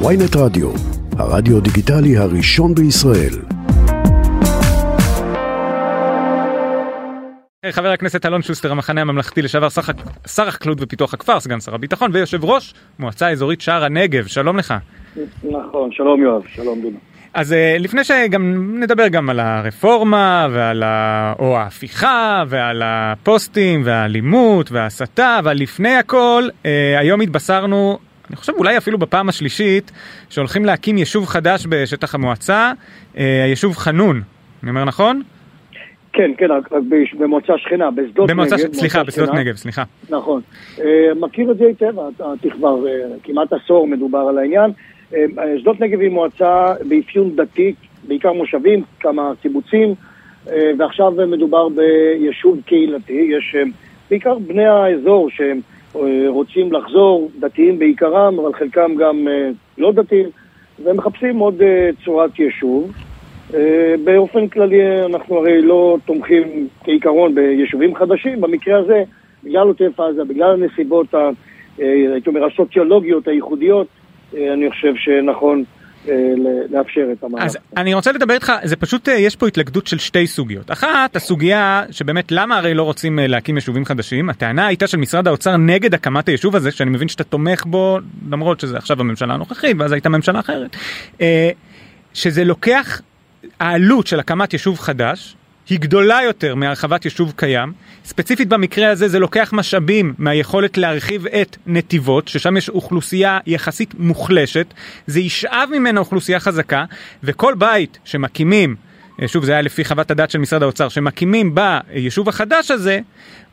ויינט רדיו, הרדיו דיגיטלי הראשון בישראל. חבר הכנסת אלון שוסטר, המחנה הממלכתי לשעבר שר החקלאות ופיתוח הכפר, סגן שר הביטחון ויושב ראש מועצה אזורית שער הנגב, שלום לך. נכון, שלום יואב, שלום דינה. אז אה, לפני שגם נדבר גם על הרפורמה ועל ה... או ההפיכה ועל הפוסטים והאלימות וההסתה, אבל לפני הכל, אה, היום התבשרנו, אני חושב אולי אפילו בפעם השלישית, שהולכים להקים יישוב חדש בשטח המועצה, אה, היישוב חנון. אני אומר נכון? כן, כן, רק במועצה שכנה, בשדות במועצה, נגב. סליחה, בשדות. נגב, סליחה. נכון. אה, מכיר את זה היטב, אתה כבר אה, כמעט עשור מדובר על העניין. אה, שדות נגב היא מועצה באפיון דתי, בעיקר מושבים, כמה קיבוצים, אה, ועכשיו מדובר ביישוב קהילתי. יש אה, בעיקר בני האזור שהם אה, רוצים לחזור, דתיים בעיקרם, אבל חלקם גם אה, לא דתיים, והם מחפשים עוד אה, צורת יישוב. אה, באופן כללי אנחנו הרי לא תומכים כעיקרון ביישובים חדשים, במקרה הזה, בגלל עוטף עזה, בגלל הנסיבות, אה, הייתי אומר, הסוציולוגיות הייחודיות, אה, אני חושב שנכון אה, לאפשר את המהלך. אז אני רוצה לדבר איתך, זה פשוט, אה, יש פה התלכדות של שתי סוגיות. אחת, הסוגיה שבאמת למה הרי לא רוצים אה, להקים יישובים חדשים, הטענה הייתה של משרד האוצר נגד הקמת היישוב הזה, שאני מבין שאתה תומך בו, למרות שזה עכשיו הממשלה הנוכחית, ואז הייתה ממשלה אחרת, אה, שזה לוקח, העלות של הקמת יישוב חדש, היא גדולה יותר מהרחבת יישוב קיים. ספציפית במקרה הזה זה לוקח משאבים מהיכולת להרחיב את נתיבות, ששם יש אוכלוסייה יחסית מוחלשת, זה ישאב ממנה אוכלוסייה חזקה, וכל בית שמקימים, אה, שוב זה היה לפי חוות הדעת של משרד האוצר, שמקימים ביישוב החדש הזה,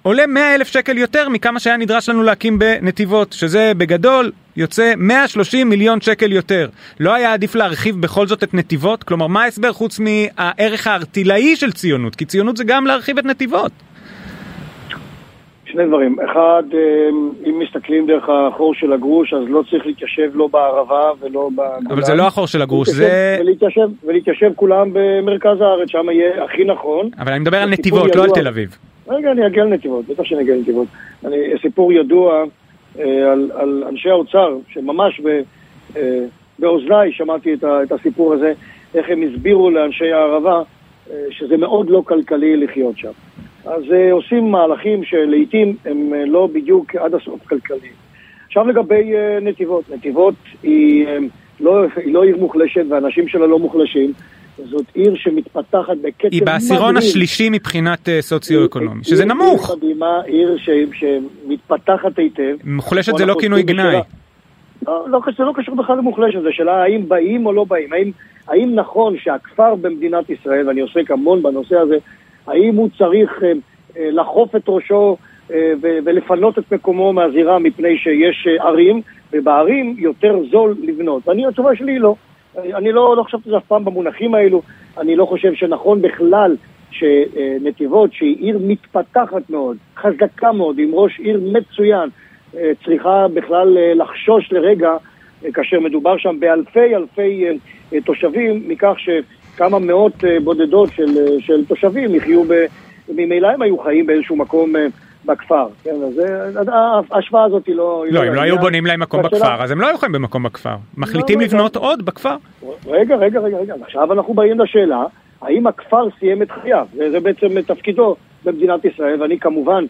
עולה 100 אלף שקל יותר מכמה שהיה נדרש לנו להקים בנתיבות, שזה בגדול יוצא 130 מיליון שקל יותר. לא היה עדיף להרחיב בכל זאת את נתיבות? כלומר, מה ההסבר חוץ מהערך הארטילאי של ציונות? כי ציונות זה גם להרחיב את נתיבות. שני דברים. אחד, אה, אם מסתכלים דרך החור של הגרוש, אז לא צריך להתיישב לא בערבה ולא בגולן. אבל זה לא החור של הגרוש, זה... ולהתיישב, ולהתיישב כולם במרכז הארץ, שם יהיה הכי נכון. אבל אני מדבר על נתיבות, סיפור לא על ידוע. תל אביב. רגע, אני אגיע לנתיבות, בטח שאני אגיע לנתיבות. אני, סיפור ידוע אה, על, על אנשי האוצר, שממש ב, אה, באוזניי שמעתי את, ה, את הסיפור הזה, איך הם הסבירו לאנשי הערבה אה, שזה מאוד לא כלכלי לחיות שם. אז אה, עושים מהלכים שלעיתים הם אה, לא בדיוק עד הסוף כלכליים. עכשיו לגבי אה, נתיבות, נתיבות היא, אה, לא, היא לא עיר מוחלשת והאנשים שלה לא מוחלשים. זאת עיר שמתפתחת בקצב היא בעשירון מדהים. השלישי מבחינת אה, סוציו-אקונומי, שזה עיר- נמוך. עיר מדהימה, עיר ש- שמתפתחת היטב. מוחלשת זה לא כינוי גנאי. לא, לא, זה לא קשור בכלל למוחלשת, זו שאלה האם באים או לא באים. האם, האם נכון שהכפר במדינת ישראל, ואני עוסק המון בנושא הזה, האם הוא צריך אה, אה, לחוף את ראשו אה, ולפנות את מקומו מהזירה מפני שיש ערים, ובערים יותר זול לבנות. ואני, התשובה שלי היא לא. אני, לא, לא חשבתי זה אף פעם במונחים האלו, אני לא חושב שנכון בכלל שנתיבות, שהיא עיר מתפתחת מאוד, חזקה מאוד, עם ראש עיר מצוין, צריכה בכלל לחשוש לרגע, כאשר מדובר שם באלפי אלפי תושבים, מכך שכמה מאות אה, בודדות של, אה, של תושבים יחיו, ב... ממילא הם היו חיים באיזשהו מקום אה, בכפר. כן, אז אה, ההשוואה הזאת היא לא... היא לא, אם לא היו. בונים להם מקום בכפר, אז הם לא היו יכולים במקום בכפר. מחליטים לא, לבנות עוד בכפר. רגע, רגע, רגע, רגע, עכשיו אנחנו באים לשאלה, האם הכפר סיים את חייו? זה, בעצם תפקידו במדינת ישראל, ואני כמובן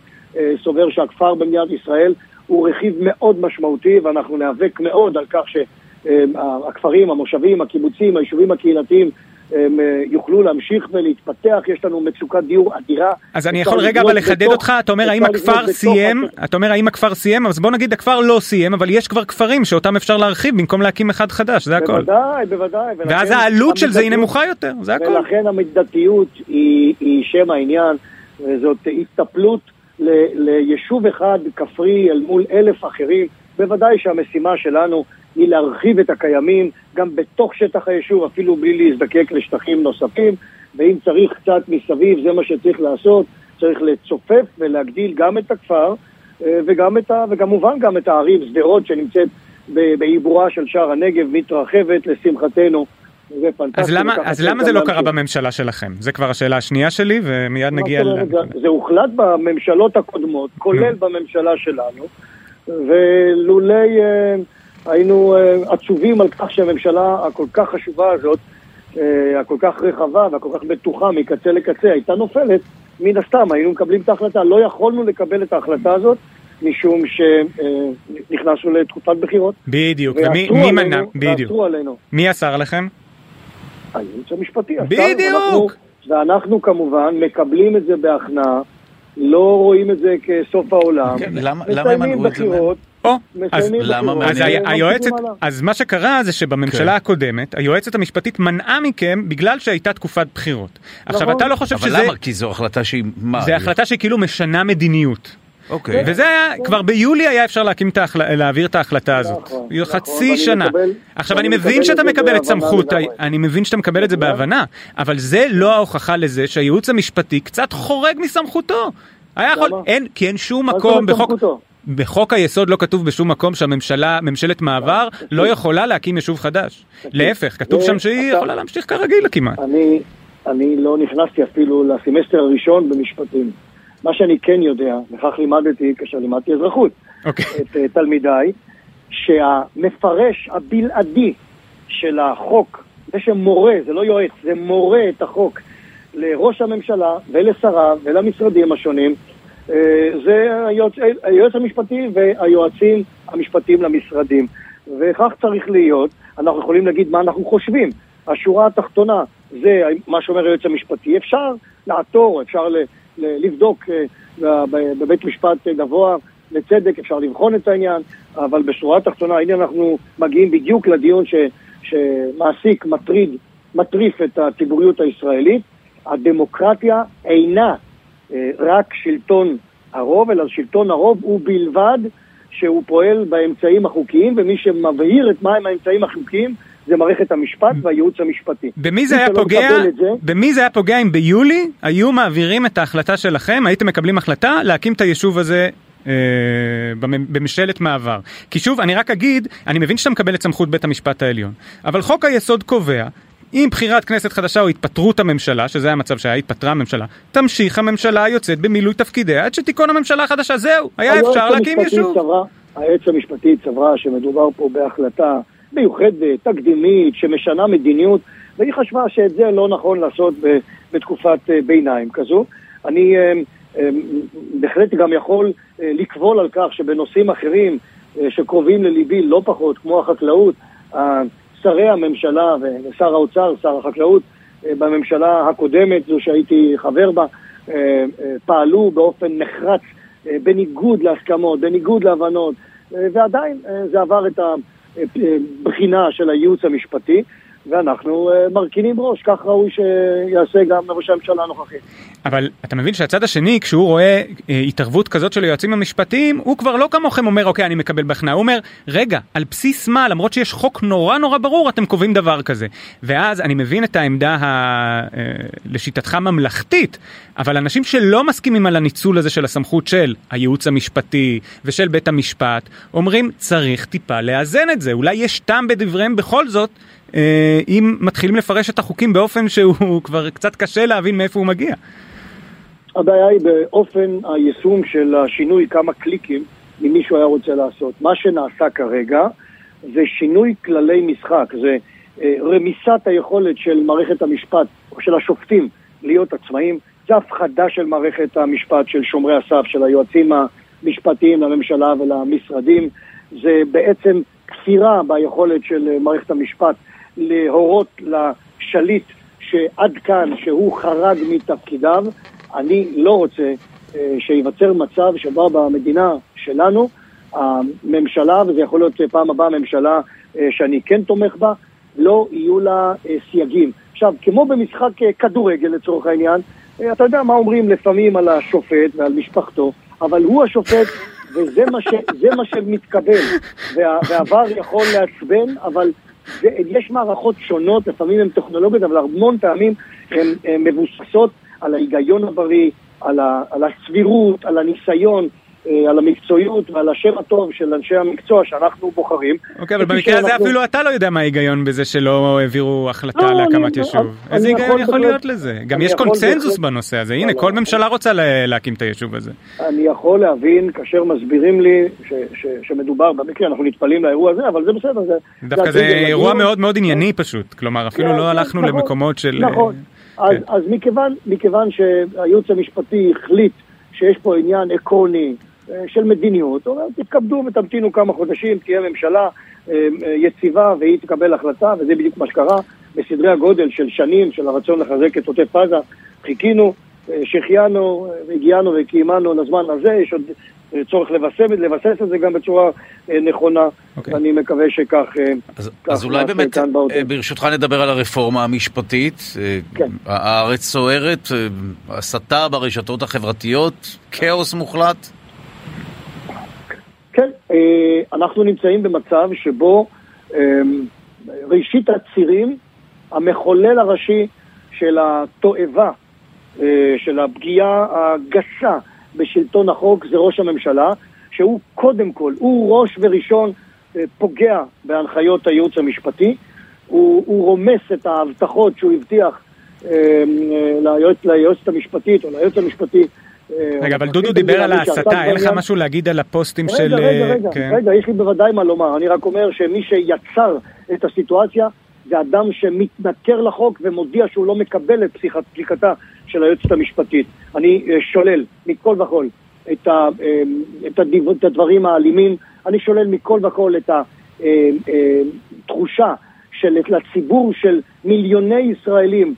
סובר שהכפר במדינת ישראל הוא רכיב מאוד משמעותי, ואנחנו ניאבק מאוד על כך שהכפרים, המושבים, הקיבוצים, היישובים הקהילתיים, הם אה, יוכלו להמשיך ולהתפתח, יש לנו מצוקת דיור אדירה. אז אני יכול רגע אבל לחדד בתוך- אותך, אתה אומר האם הכפר בתוך סיים, השטח. אתה אומר האם הכפר סיים, אז בוא נגיד הכפר לא סיים, אבל יש כבר כפרים שאותם אפשר להרחיב במקום להקים אחד חדש, זה הכל. בוודאי, בוודאי. ואז העלות של זה היא נמוכה יותר, זה הכל. ולכן המידתיות היא, היא שם העניין, וזאת הסתפלות ל, ליישוב אחד כפרי אל מול אלף אחרים. בוודאי שהמשימה שלנו היא להרחיב את הקיימים גם בתוך שטח היישוב, אפילו בלי להזדקק לשטחים נוספים, ואם צריך קצת מסביב, זה מה שצריך לעשות. צריך לצופף ולהגדיל גם את הכפר, אה, וגם את ה, וכמובן גם את הערים, שדרות שנמצאת בעיבורה של שער הנגב, מתרחבת לשמחתנו. זה פנטסטי. אז למה, אז למה זה לא קרה. בממשלה שלכם? זה כבר השאלה השנייה שלי, ומיד נגיע ל... זה- זה הוחלט בממשלות הקודמות, כולל בממשלה שלנו, ולולי אה, היינו אה, עצובים על כך שהממשלה הכל כך חשובה הזאת, אה, הכל כך רחבה והכל כך בטוחה מקצה לקצה, הייתה נופלת, מן הסתם היינו מקבלים את ההחלטה. לא יכולנו לקבל את ההחלטה הזאת. משום שנכנסנו לתקופת בחירות. בדיוק, ומי מי מנע? בדיוק. ועצרו עלינו. מי אסר לכם? הייעוץ המשפטי. בדיוק. ואנחנו, ואנחנו כמובן מקבלים את זה בהכנעה, לא רואים את זה כסוף העולם. כן, למה- הם מנעו את זה או, אז למה אז מעניין. ה- וממשיכים היועצת. אז מה שקרה זה שבממשלה כן. הקודמת, היועצת המשפטית מנעה מכם בגלל שהייתה תקופת בחירות. עכשיו, נכון. אתה לא חושב אבל שזה, למה? כי זו החלטה שהיא... מה? זה החלטה שהיא כאילו משנה מדיניות. אוקיי. וזה היה, כבר ביולי היה אפשר להקים את ההחל... להעביר את ההחלטה הזאת. נכון, נכון, חצי שנה. מקבל- עכשיו אני מבין את שאתה מקבל את סמכות. אני מבין שאתה מקבל את זה. בהבנה, אבל זה לא ההוכחה לזה שהייעוץ המשפטי קצת חורג מסמכותו. היה יכול, למה? אין, כי אין שום מה זאת מקום אומרת בחוק, סמכותו? בחוק היסוד לא כתוב בשום מקום שהממשלה, ממשלת מעבר, לא יכולה להקים יישוב חדש. להפך, כתוב שם שהיא אתה- יכולה להמשיך כרגיל כמעט. אני, אני לא נכנסתי אפילו לסמסטר הראשון במשפטים. מה שאני כן יודע, וכך לימדתי כאשר לימדתי אזרחות, אוקיי. את אה, תלמידיי, שהמפרש הבלעדי של החוק, זה שמורה, זה לא יועץ, זה מורה את החוק לראש הממשלה ולשריו ולמשרדים השונים, אה, זה היועץ, היועץ המשפטי והיועצים המשפטיים למשרדים. וכך צריך להיות, אנחנו יכולים להגיד מה אנחנו חושבים. השורה התחתונה זה מה שאומר היועץ המשפטי. אפשר לעתור, אפשר לבדוק אה, בבית משפט גבוה לצדק, אפשר לבחון את העניין, אבל בשורה התחתונה, הנה אנחנו מגיעים בדיוק לדיון ש, שמעסיק, מטריד, מטריף את הציבוריות הישראלית. הדמוקרטיה אינה אה, רק שלטון הרוב, אלא שלטון הרוב הוא בלבד שהוא פועל באמצעים החוקיים, ומי שמבהיר את מהם האמצעים החוקיים זה מערכת המשפט והייעוץ המשפטי. במי זה היה פוגע, זה, במי זה היה פוגע אם ביולי היו מעבירים את ההחלטה שלכם, הייתם מקבלים החלטה להקים את היישוב הזה אה, במ- בממשלת מעבר. כי שוב, אני רק אגיד, אני מבין שאתה מקבל את סמכות בית המשפט העליון, אבל חוק היסוד קובע עם בחירת כנסת חדשה או התפטרות הממשלה, שזה המצב שהיה, התפטרה הממשלה, תמשיך הממשלה היוצאת במילוי תפקידיה עד שתיכון הממשלה החדשה, זהו, היה אפשר להקים יישוב. היועץ המשפטי סברה שמדובר פה בהחלטה מיוחדת, תקדימית, שמשנה מדיניות, והיא חשבה שאת זה לא נכון לעשות ב- בתקופת אה, ביניים כזו. אני אה, אה, בהחלט גם יכול לקבול על כך שבנושאים אחרים שקרובים לליבי לא פחות, כמו החקלאות, שרי הממשלה ושר האוצר, שר החקלאות, אה, בממשלה הקודמת, זו שהייתי חבר בה, אה, אה, פעלו באופן נחרץ בניגוד להסכמות, בניגוד להבנות, ועדיין זה עבר את הבחינה של הייעוץ המשפטי, ואנחנו מרכינים ראש, כך ראוי שיעשה גם ראש הממשלה הנוכחי. אבל אתה מבין שהצד השני, כשהוא רואה אה, התערבות כזאת של היועצים המשפטיים, הוא כבר לא כמוכם אומר, אוקיי, אני מקבל בהכנעה. הוא אומר, רגע, על בסיס מה, למרות שיש חוק נורא נורא ברור, אתם קובעים דבר כזה. ואז אני מבין את העמדה, ה, אה, לשיטתך, ממלכתית, אבל אנשים שלא מסכימים על הניצול הזה של הסמכות של הייעוץ המשפטי ושל בית המשפט, אומרים, צריך טיפה לאזן את זה. אולי יש טעם בדבריהם בכל זאת. אה, אם מתחילים לפרש את החוקים באופן שהוא כבר קצת קשה להבין מאיפה הוא מגיע. הבעיה היא באופן היישום של השינוי כמה קליקים אם מישהו היה רוצה לעשות. מה שנעשה כרגע זה שינוי כללי משחק, זה אה, רמיסת היכולת של מערכת המשפט או של השופטים להיות עצמאים, זה הפחדה של מערכת המשפט, של שומרי הסף, של היועצים המשפטיים לממשלה ולמשרדים, זה בעצם כפירה ביכולת של מערכת המשפט להורות לשליט שעד כאן, שהוא חרג מתפקידיו, אני לא רוצה אה, שייווצר מצב שבו במדינה שלנו, הממשלה, וזה יכול להיות פעם הבאה ממשלה אה, שאני כן תומך בה, לא יהיו לה אה, סייגים. עכשיו, כמו במשחק אה, כדורגל לצורך העניין, אה, אתה יודע מה אומרים לפעמים על השופט ועל משפחתו, אבל הוא השופט וזה מה, ש, מה שמתקבל. וה, והעבר יכול לעצבן, אבל זה, יש מערכות שונות, לפעמים הן טכנולוגיות, אבל המון פעמים הן מבוססות על ההיגיון הבריא, על, ה, על הסבירות, על הניסיון, אה, על המקצועיות ועל השם הטוב של אנשי המקצוע שאנחנו בוחרים. אוקיי, אבל במקרה הזה אפילו אתה לא יודע מה ההיגיון בזה שלא העבירו החלטה לא, להקמת יישוב. איזה היגיון יכול להיות לזה? גם יש קונצנזוס בנושא הזה, הנה, כל ממשלה רוצה להקים את היישוב הזה. אני יכול להבין כאשר מסבירים לי שמדובר, במקרה אנחנו נתפלים לאירוע הזה, אבל זה בסדר. דווקא זה אירוע מאוד מאוד ענייני פשוט, כלומר אפילו לא הלכנו נכון, למקומות של... נכון, כן. אז מכיוון שהייעוץ המשפטי החליט שיש פה עניין עקרוני, אה, של מדיניות, הוא אומר, תתכבדו ותמתינו כמה חודשים, תהיה ממשלה אה, אה, יציבה והיא תקבל החלטה, וזה בדיוק מה שקרה בסדרי הגודל של שנים, של הרצון לחזק את עוטף עזה. חיכינו, שהחיינו, והגיענו וקיימנו לזמן הזה, יש עוד צורך לבסס, לבסס את זה גם בצורה נכונה, okay. אוקיי. ואני מקווה שכך אז, כך אז אולי באמת, ברשותך נדבר על הרפורמה המשפטית. כן. הארץ סוערת, הסתה ברשתות החברתיות, כאוס מוחלט. כן, אה, אנחנו נמצאים במצב שבו אה, ראשית הצירים, המחולל הראשי של התועבה, אה, של הפגיעה הגסה בשלטון החוק זה ראש הממשלה, שהוא קודם כל, הוא ראש וראשון פוגע בהנחיות הייעוץ המשפטי, הוא, הוא רומס את ההבטחות שהוא הבטיח ליועצת המשפטית או ליועץ המשפטי רגע, אבל דודו דיבר על ההסתה, אין לך משהו להגיד על הפוסטים של... רגע, רגע, רגע, כן. רגע, יש לי בוודאי מה לומר. אני רק אומר שמי שיצר את הסיטואציה זה אדם שמתנכר לחוק ומודיע שהוא לא מקבל את פסיקתה של היועצת המשפטית. אני אה, שולל מכל וכול את, ה, אה, את, את הדברים האלימים, אני שולל מכל וכול את התחושה אה, של, לציבור של מיליוני ישראלים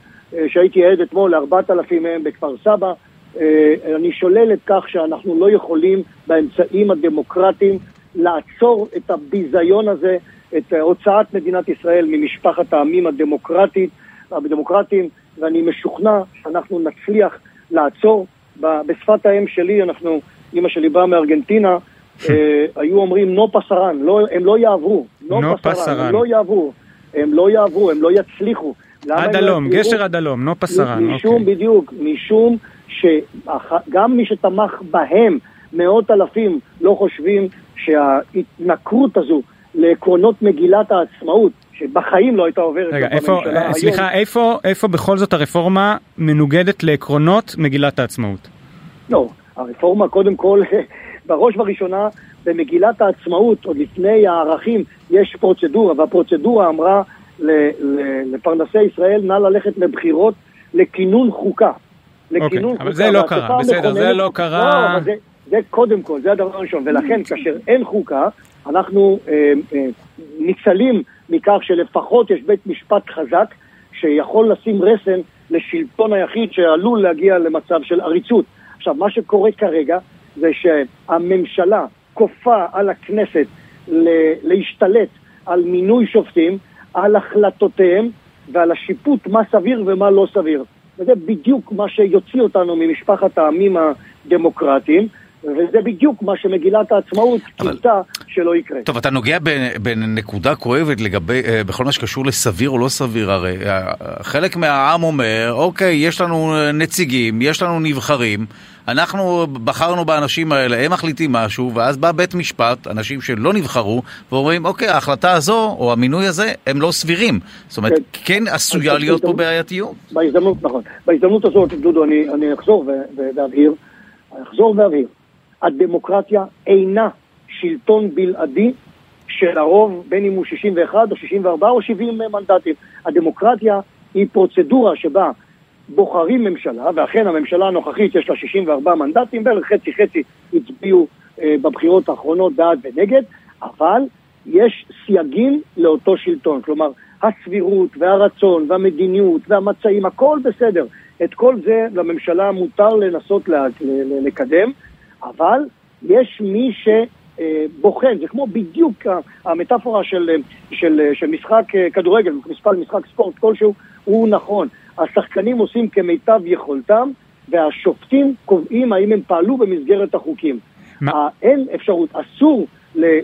שהייתי עד אתמול לארבעת אלפים מהם בכפר סבא, אה, אני שולל את כך שאנחנו לא יכולים באמצעים הדמוקרטיים לעצור את הביזיון הזה, את הוצאת מדינת ישראל ממשפחת העמים הדמוקרטית, הדמוקרטיים, ואני משוכנע שאנחנו נצליח לעצור. בשפת האם שלי, אנחנו, אימא שלי באה מארגנטינה, אה, היו אומרים נו פסרן, לא, הם לא יעברו. נו פסרן. הם לא יעברו. הם לא יעברו, הם לא יצליחו. עד הלום, לא גשר עד הלום, נו פסרן. משום, אוקיי. בדיוק, משום שגם מי שתמך בהם, מאות אלפים, לא חושבים שההתנכרות הזו לעקרונות מגילת העצמאות, שבחיים לא הייתה עוברת רגע, איפה, בממשלה היום. סליחה, איפה, איפה בכל זאת הרפורמה מנוגדת לעקרונות מגילת העצמאות? לא, הרפורמה קודם כל, בראש ובראשונה, במגילת העצמאות, עוד לפני הערכים, יש פרוצדורה, והפרוצדורה אמרה לפרנסי ישראל, נא ללכת לבחירות לכינון חוקה. לכינון אוקיי, אבל זה לא קרה, בסדר, זה לא קרה. לא, זה, זה קודם כל, זה הדבר הראשון, ולכן כאשר אין חוקה, אנחנו אה, אה, ניצלים מכך שלפחות יש בית משפט חזק שיכול לשים רסן לשלטון היחיד שעלול להגיע למצב של עריצות. עכשיו, מה שקורה כרגע זה שהממשלה כופה על הכנסת להשתלט על מינוי שופטים, על החלטותיהם ועל השיפוט מה סביר ומה לא סביר. וזה בדיוק מה שיוציא אותנו ממשפחת העמים הדמוקרטיים. וזה בדיוק מה שמגילת העצמאות קיוותה שלא יקרה. טוב, אתה נוגע בנקודה כואבת לגבי, אה, בכל מה שקשור לסביר או לא סביר, הרי אה, חלק מהעם אומר, אוקיי, יש לנו נציגים, יש לנו נבחרים, אנחנו בחרנו באנשים האלה, הם מחליטים משהו, ואז בא בית משפט, אנשים שלא נבחרו, ואומרים, אוקיי, ההחלטה הזו, או המינוי הזה, הם לא סבירים. זאת אומרת, כן, כן עשויה להיות פה בעייתיות. בהזדמנות, נכון. בהזדמנות הזאת, דודו, אני, אני אחזור ואבהיר, אחזור ואבהיר. הדמוקרטיה אינה שלטון בלעדי של הרוב, בין אם הוא 61 או 64 או 70 מנדטים. הדמוקרטיה היא פרוצדורה שבה בוחרים ממשלה, ואכן הממשלה הנוכחית יש לה 64 מנדטים, בערך חצי חצי הצביעו אה, בבחירות האחרונות בעד ונגד, אבל יש סייגים לאותו שלטון, כלומר הסבירות והרצון והמדיניות והמצעים, הכל בסדר. את כל זה לממשלה מותר לנסות לקדם, אבל יש מי שבוחן, זה כמו בדיוק המטאפורה של, של, של משחק כדורגל, מספר משחק ספורט כלשהו, הוא נכון. השחקנים עושים כמיטב יכולתם, והשופטים קובעים האם הם פעלו במסגרת החוקים. מה? אין אפשרות, אסור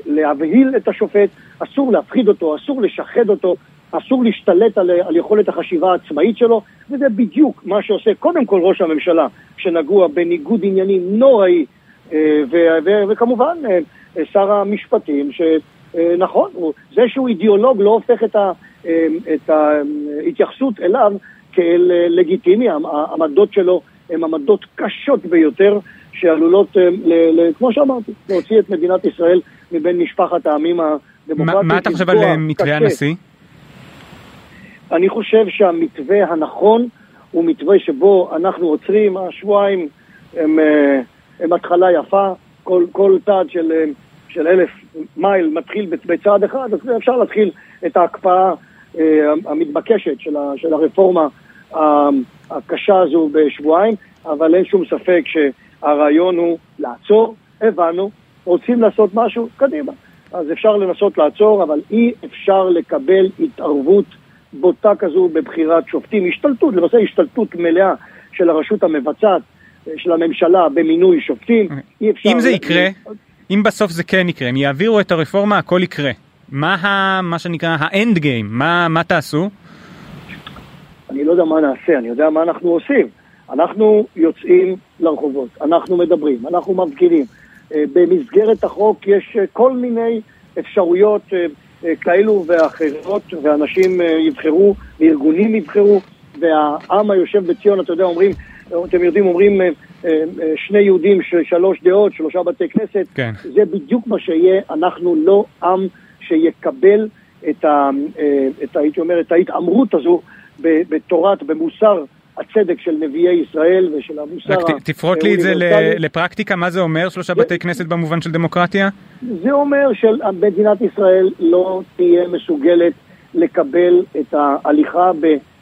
להבהיל את השופט, אסור להפחיד אותו, אסור לשחד אותו, אסור להשתלט על, על יכולת החשיבה העצמאית שלו, וזה בדיוק מה שעושה קודם כל ראש הממשלה, שנגוע בניגוד עניינים נוראי אה, ו- ו- וכמובן אה, אה, שר המשפטים, שנכון, זה שהוא אידיאולוג לא הופך את, ה- אה, את ההתייחסות אליו כאל אה, לגיטימי, העמדות שלו הן עמדות קשות ביותר, שעלולות, אה, ל- ל- כמו שאמרתי, להוציא את מדינת ישראל מבין משפחת העמים מה הדמוקרטיים. מה אתה חושב על אה, מתווה. הנשיא? אני חושב שהמתווה הנכון הוא מתווה שבו אנחנו עוצרים, השבועיים הם, אה, הם התחלה יפה, כל, כל צעד של, אה, של אלף מייל מתחיל בצ- בצעד אחד, אז אפשר להתחיל את ההקפאה אה, המתבקשת של, ה, של הרפורמה ה- הקשה הזו בשבועיים, אבל אין שום ספק שהרעיון הוא לעצור, הבנו, רוצים לעשות משהו, קדימה. אז אפשר לנסות לעצור, אבל אי אפשר לקבל התערבות בוטה כזו בבחירת שופטים, השתלטות, למעשה השתלטות מלאה של הרשות המבצעת, אה, של הממשלה במינוי שופטים. אי אפשר... אם זה יקרה, אם בסוף זה כן יקרה, אם יעבירו את הרפורמה הכל יקרה. מה ה... מה שנקרא האנד גיים? מה מה תעשו? אני לא יודע מה נעשה, אני יודע מה אנחנו עושים. אנחנו יוצאים לרחובות, אנחנו מדברים, אנחנו מפגינים. אה, במסגרת החוק יש אה, כל מיני אפשרויות אה, אה, כאלו ואחרות, ואנשים אה, יבחרו, וארגונים יבחרו, והעם היושב בציון, אתה יודע, אומרים, אתם יודעים, אומרים אה, אה, אה, שני יהודים, שלוש דעות, שלושה בתי כנסת, כן. זה בדיוק מה שיהיה, אנחנו לא עם שיקבל את, ה, את הייתי אומר, את ההתעמרות הזו בתורת, במוסר הצדק של נביאי ישראל ושל המוסר רק ת- תפרוט לי את זה האוניברסלי. לפרקטיקה, מה זה אומר שלושה זה- בתי כנסת במובן של דמוקרטיה? זה אומר שמדינת ישראל לא תהיה מסוגלת לקבל את ההליכה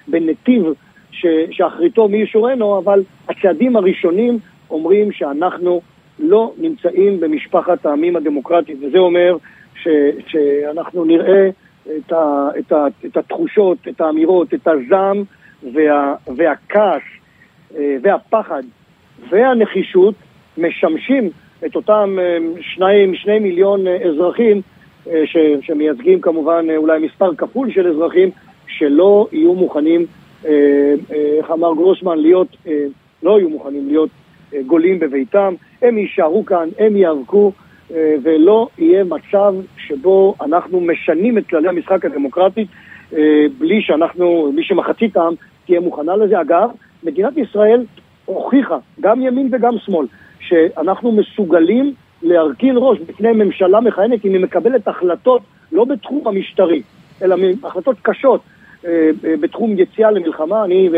בנתיב ש, שאחריתו מי ישורנו, אבל הצעדים הראשונים אומרים שאנחנו לא נמצאים במשפחת העמים הדמוקרטית, וזה אומר ש, שאנחנו נראה את, ה, את, ה, את התחושות, את האמירות, את הזעם וה, והכעס אה, והפחד והנחישות משמשים את אותם אה, שניים, שני מיליון אה, אזרחים ש, שמייצגים כמובן אולי מספר כפול של אזרחים שלא יהיו מוכנים, איך אמר גרוסמן, להיות, אה, לא יהיו מוכנים להיות אה, גולים בביתם, הם יישארו כאן, הם ייאבקו אה, ולא יהיה מצב שבו אנחנו משנים את כללי המשחק הדמוקרטית אה, בלי שאנחנו, בלי שמחצית העם תהיה מוכנה לזה. אגב, מדינת ישראל הוכיחה, גם ימין וגם שמאל, שאנחנו מסוגלים להרכין ראש בפני ממשלה מכהנת אם היא מקבלת החלטות לא בתחום המשטרי, אלא החלטות קשות אה, אה, בתחום יציאה למלחמה. אני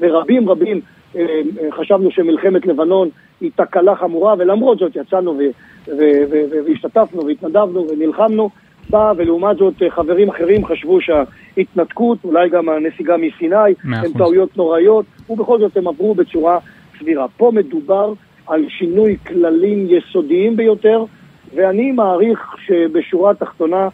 ורבים רבים אה, אה, חשבנו שמלחמת לבנון היא תקלה חמורה, ולמרות זאת יצאנו והשתתפנו והתנדבנו ונלחמנו. בא, ולעומת זאת אה, חברים אחרים חשבו שההתנתקות, אולי גם הנסיגה מסיני, הן. טעויות נוראיות, ובכל זאת הם עברו בצורה סבירה. פה מדובר על שינוי כללים יסודיים ביותר, ואני מעריך שבשורה התחתונה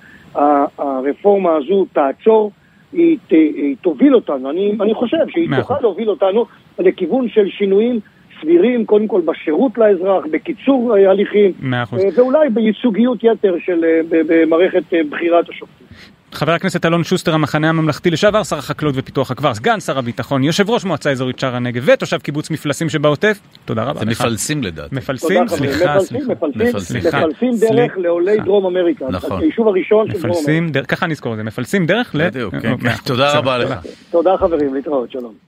הרפורמה הזו תעצור, היא, ת, היא תוביל אותנו, אני, אני חושב שהיא מאה תוכל. להוביל אותנו לכיוון של שינויים סבירים, קודם כל בשירות לאזרח, בקיצור אה, הליכים. אה, ואולי בייצוגיות יתר של, אה, במערכת בחירת השופטים. חבר הכנסת אלון שוסטר, המחנה הממלכתי לשעבר, שר החקלאות ופיתוח הכפר, סגן שר הביטחון, יושב ראש מועצה אזורית שער הנגב ותושב קיבוץ מפלסים שבעוטף, תודה רבה זה לך. מפלסים לדעתי. מפלסים? סליחה, מפלסים, סליחה. מפלסים. דרך לעולי. דרום אמריקה. נכון. היישוב הראשון של דרום אמריקה. מפלסים דרך, ככה נזכור את זה, מפלסים דרך ל... בדיוק, כן, אוקיי. כן. תודה רבה. לך. תודה חברים, להתראות, שלום.